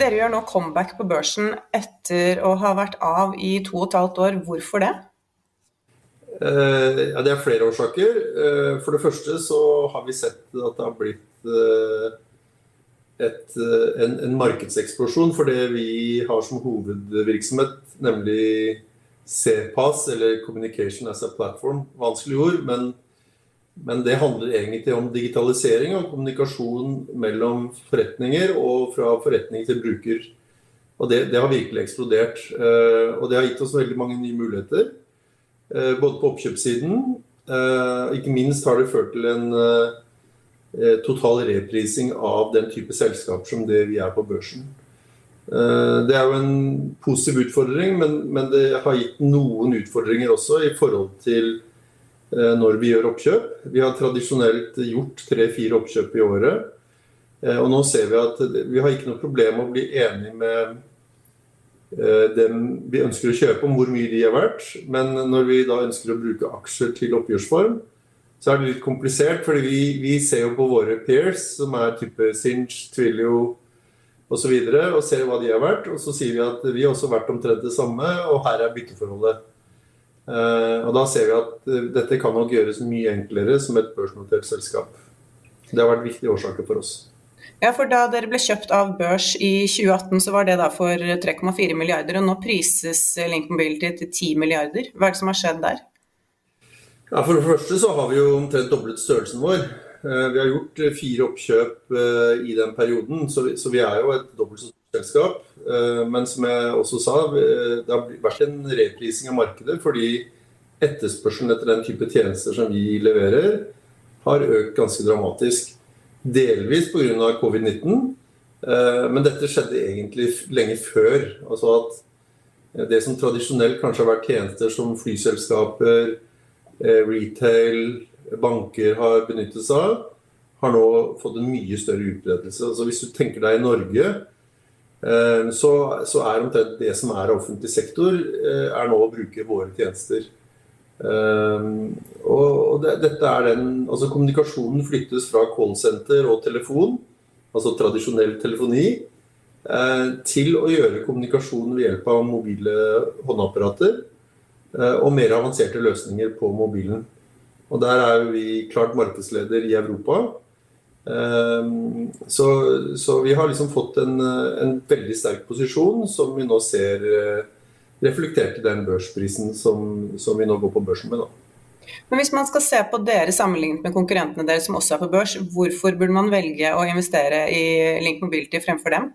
Dere gjør nå comeback på børsen etter å ha vært av i to og et halvt år. Hvorfor det? Eh, ja, det er flere årsaker. Eh, for det første så har vi sett at det har blitt eh, et, en, en, markedseksplosjon for det vi har som hovedvirksomhet, nemlig CPAS, eller Communication as a Platform. Vanskelig ord, men men det handler egentlig om digitalisering og kommunikasjon mellom forretninger og fra forretning til bruker. Og det, det har virkelig eksplodert. Eh, og det har gitt oss veldig mange nye muligheter. Eh, både på oppkjøpssiden. Eh, ikke minst har det ført til en total reprising av den type selskaper som det vi er på børsen. Det er jo en positiv utfordring, men, men det har gitt noen utfordringer også i forhold til når vi gjør oppkjøp. Vi har tradisjonelt gjort tre-fire oppkjøp i året. Eh, og nå ser vi at vi har ikke noe problem med å bli enige med eh, dem vi ønsker å kjøpe, om hvor mye de er verdt. Men når vi da ønsker å bruke aksjer til oppgjørsform, så er det litt komplisert. fordi vi, vi ser jo på våre peers, som er type Sinch, Twilio osv., og, så videre, og ser hva de er verdt. Og så sier vi at vi har også vært omtrent det samme, og her er bytteforholdet. Eh, og Da ser vi at eh, dette kan nok gjøres mye enklere som et børsnotert selskap. Det har vært viktige årsaker for oss. Ja, for Da dere ble kjøpt av børs i 2018, så var det da for 3,4 milliarder. og Nå prises Link Mobility til 10 milliarder. Hva er det som har skjedd der? Ja, For det første så har vi jo omtrent doblet størrelsen vår. Eh, vi har gjort fire oppkjøp i den perioden, så vi er jo et dobbelt så selskap. Eh, men som jeg også sa, det har vært en reprising av markedet fordi etterspørselen etter den type tjenester som vi leverer, har økt ganske dramatisk. Delvis pga. covid-19, eh, men dette skjedde egentlig lenge før. Altså at det som tradisjonelt kanskje har vært tjenester som flyselskaper, eh, retail, banker har benyttet seg av, har nå fått en mye større utbredelse. Altså hvis du tenker deg i Norge, Eh, så, så er omtrent det som er offentlig sektor, eh, er nå å bruke våre tjenester. Eh, og det, dette er den, altså Kommunikasjonen flyttes fra callsenter og telefon, altså tradisjonell telefoni, til å gjøre kommunikasjon ved hjelp av mobile håndapparater og mer avanserte løsninger på mobilen. Og Der er vi klart markedsleder i Europa. Ehm, så, så, vi har liksom fått en, en, veldig sterk posisjon som vi nå ser eh, reflektert i den børsprisen som, som vi nå går på børsen med. Da. Men Hvis man skal se på dere sammenlignet med konkurrentene deres som også er på børs, hvorfor burde man velge å investere i Link Mobility fremfor dem?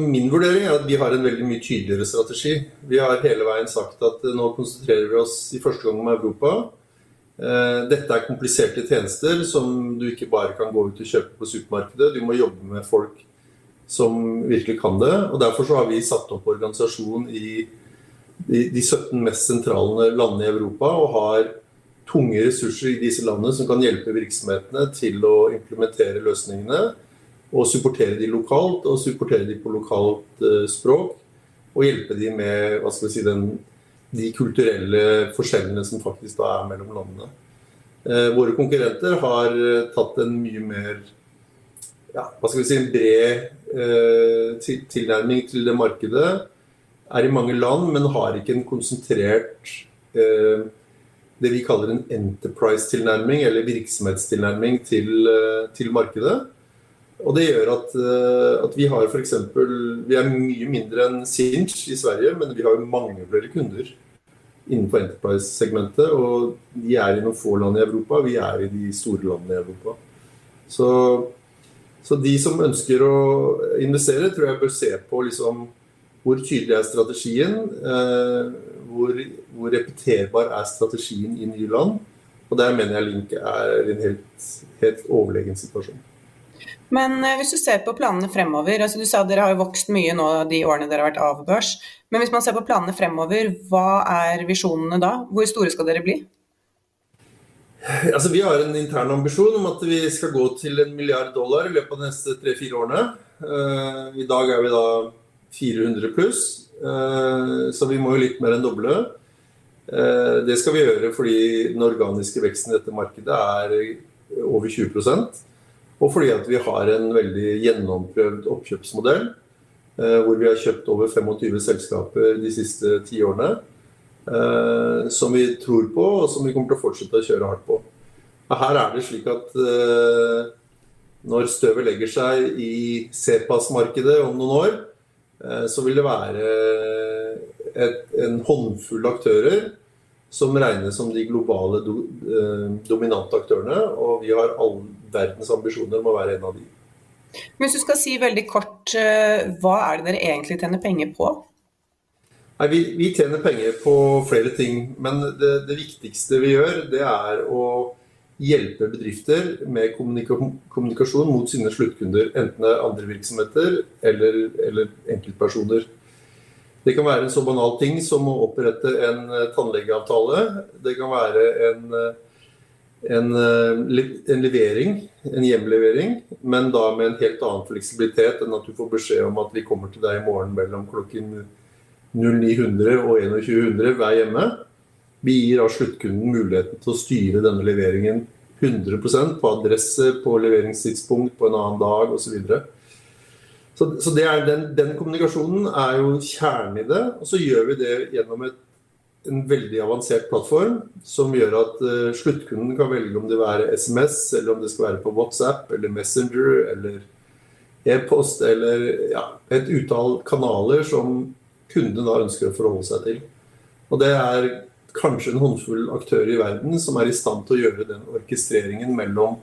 Min vurdering er at vi har en veldig mye tydeligere strategi. Vi har hele veien sagt at nå konsentrerer vi oss i første gang om Europa. Eh, dette er kompliserte tjenester som du ikke bare kan gå ut og kjøpe på supermarkedet. Du må jobbe med folk som virkelig kan det. og Derfor har vi satt opp organisasjon i de 17 mest sentrale landene i Europa og har tunge ressurser i disse landene som kan hjelpe virksomhetene til å implementere løsningene og supportere de lokalt og supportere de på lokalt uh, språk. Og hjelpe de med hva skal vi si, den de kulturelle forskjellene som faktisk da er mellom landene. Eh, våre konkurrenter har eh, tatt en mye mer ja, hva skal vi si, en bred eh, tilnærming til det markedet. Er i mange land, men har ikke en konsentrert eh, det vi kaller en enterprise-tilnærming, eller virksomhetstilnærming til, eh, til markedet. Og det gjør at, eh, at vi har f.eks. Vi er mye mindre enn Sinch i Sverige, men vi har mange flere kunder innenfor Enterprise-segmentet. Og de er i noen få land i Europa, vi er i de store landene i Europa. Så, så de som ønsker å investere, tror jeg bør se på liksom hvor tydelig er strategien, eh, hvor, hvor repeterbar er strategien i nye land. Og der mener jeg Link er i en helt, helt overlegen situasjon. Men eh, hvis du ser på planene fremover, altså du sa dere har jo vokst mye nå de årene dere har vært av børs. Men hvis man ser på planene fremover, hva er visjonene da? Hvor store skal dere bli? Altså, vi har en intern ambisjon om at vi skal gå til en milliard dollar i løpet av de neste tre-fire årene. Uh, I dag er vi da 400 pluss, uh, så vi må jo litt mer enn doble. Uh, det skal vi gjøre fordi den organiske veksten i dette markedet er over 20 og fordi at vi har en veldig gjennomprøvd oppkjøpsmodell hvor vi har kjøpt over 25 selskaper de siste ti årene. Som vi tror på, og som vi kommer til å fortsette å kjøre hardt på. Her er det slik at når støvet legger seg i CPAS-markedet om noen år, så vil det være et, en håndfull aktører som regnes som de globale do, eh, dominante aktørene. Og vi har all verdens ambisjoner om å være en av de. Hvis du skal si veldig kort, eh, hva er det dere egentlig tjener penger på? Nei, vi, vi tjener penger på flere ting, men det, det, viktigste vi gjør, det er å hjelpe bedrifter med kommunika kommunikasjon mot sine sluttkunder. Enten det er andre virksomheter eller, eller enkeltpersoner. Det kan være en så banal ting som å opprette en eh, tannlegeavtale. Det kan være en, eh, en, eh, en levering, en hjemlevering, men da med en helt annen fleksibilitet enn at du får beskjed om at vi kommer til deg i morgen mellom klokken 0900 og 2100 hver hjemme. Vi gir da sluttkunden muligheten til å styre denne leveringen 100% på adresse, på leveringstidspunkt, på en annen dag osv. Så, så den, den, kommunikasjonen er jo kjernen i det. Og så gjør vi det gjennom et, en veldig avansert plattform som gjør at uh, sluttkunden kan velge om det vil være SMS, eller om det skal være på WhatsApp eller Messenger eller e-post eller ja, et utall kanaler som kunden da ønsker å forholde seg til. Og det er kanskje en håndfull aktører i verden som er i stand til å gjøre den orkestreringen mellom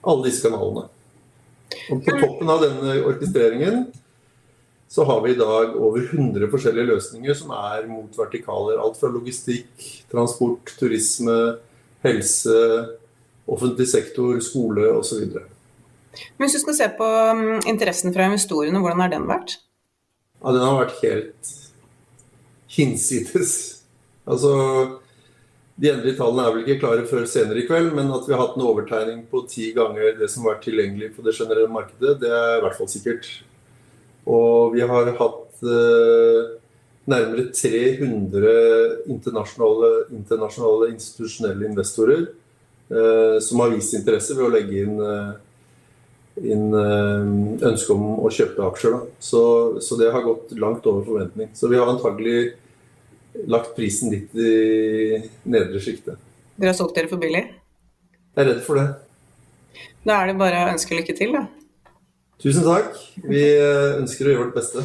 alle disse kanalene. Og på toppen av denne orkestreringen så har vi i dag over 100 forskjellige løsninger som er mot vertikaler. Alt fra logistikk, transport, turisme, helse, offentlig sektor, skole osv. Hvis du skal se på mm, interessen fra investorene, hvordan har den vært? Ja, Den har vært helt hinsides. Altså de endelige tallene er vel ikke klare før senere i kveld, men at vi har hatt en overtegning på ti ganger det som har vært tilgjengelig på det generelle markedet, det er i hvert fall sikkert. Og vi har hatt eh, nærmere 300 internasjonale, internasjonale institusjonelle investorer eh, som har vist interesse ved å legge inn, eh, inn eh, ønske om å kjøpe aksjer. Så, så, det har gått langt over forventning. Så vi har antagelig lagt prisen litt i nedre sjiktet. Dere har solgt dere for billig? Jeg er redd for det. Da er det bare å ønske lykke til, da. Tusen takk. Vi ønsker å gjøre vårt beste.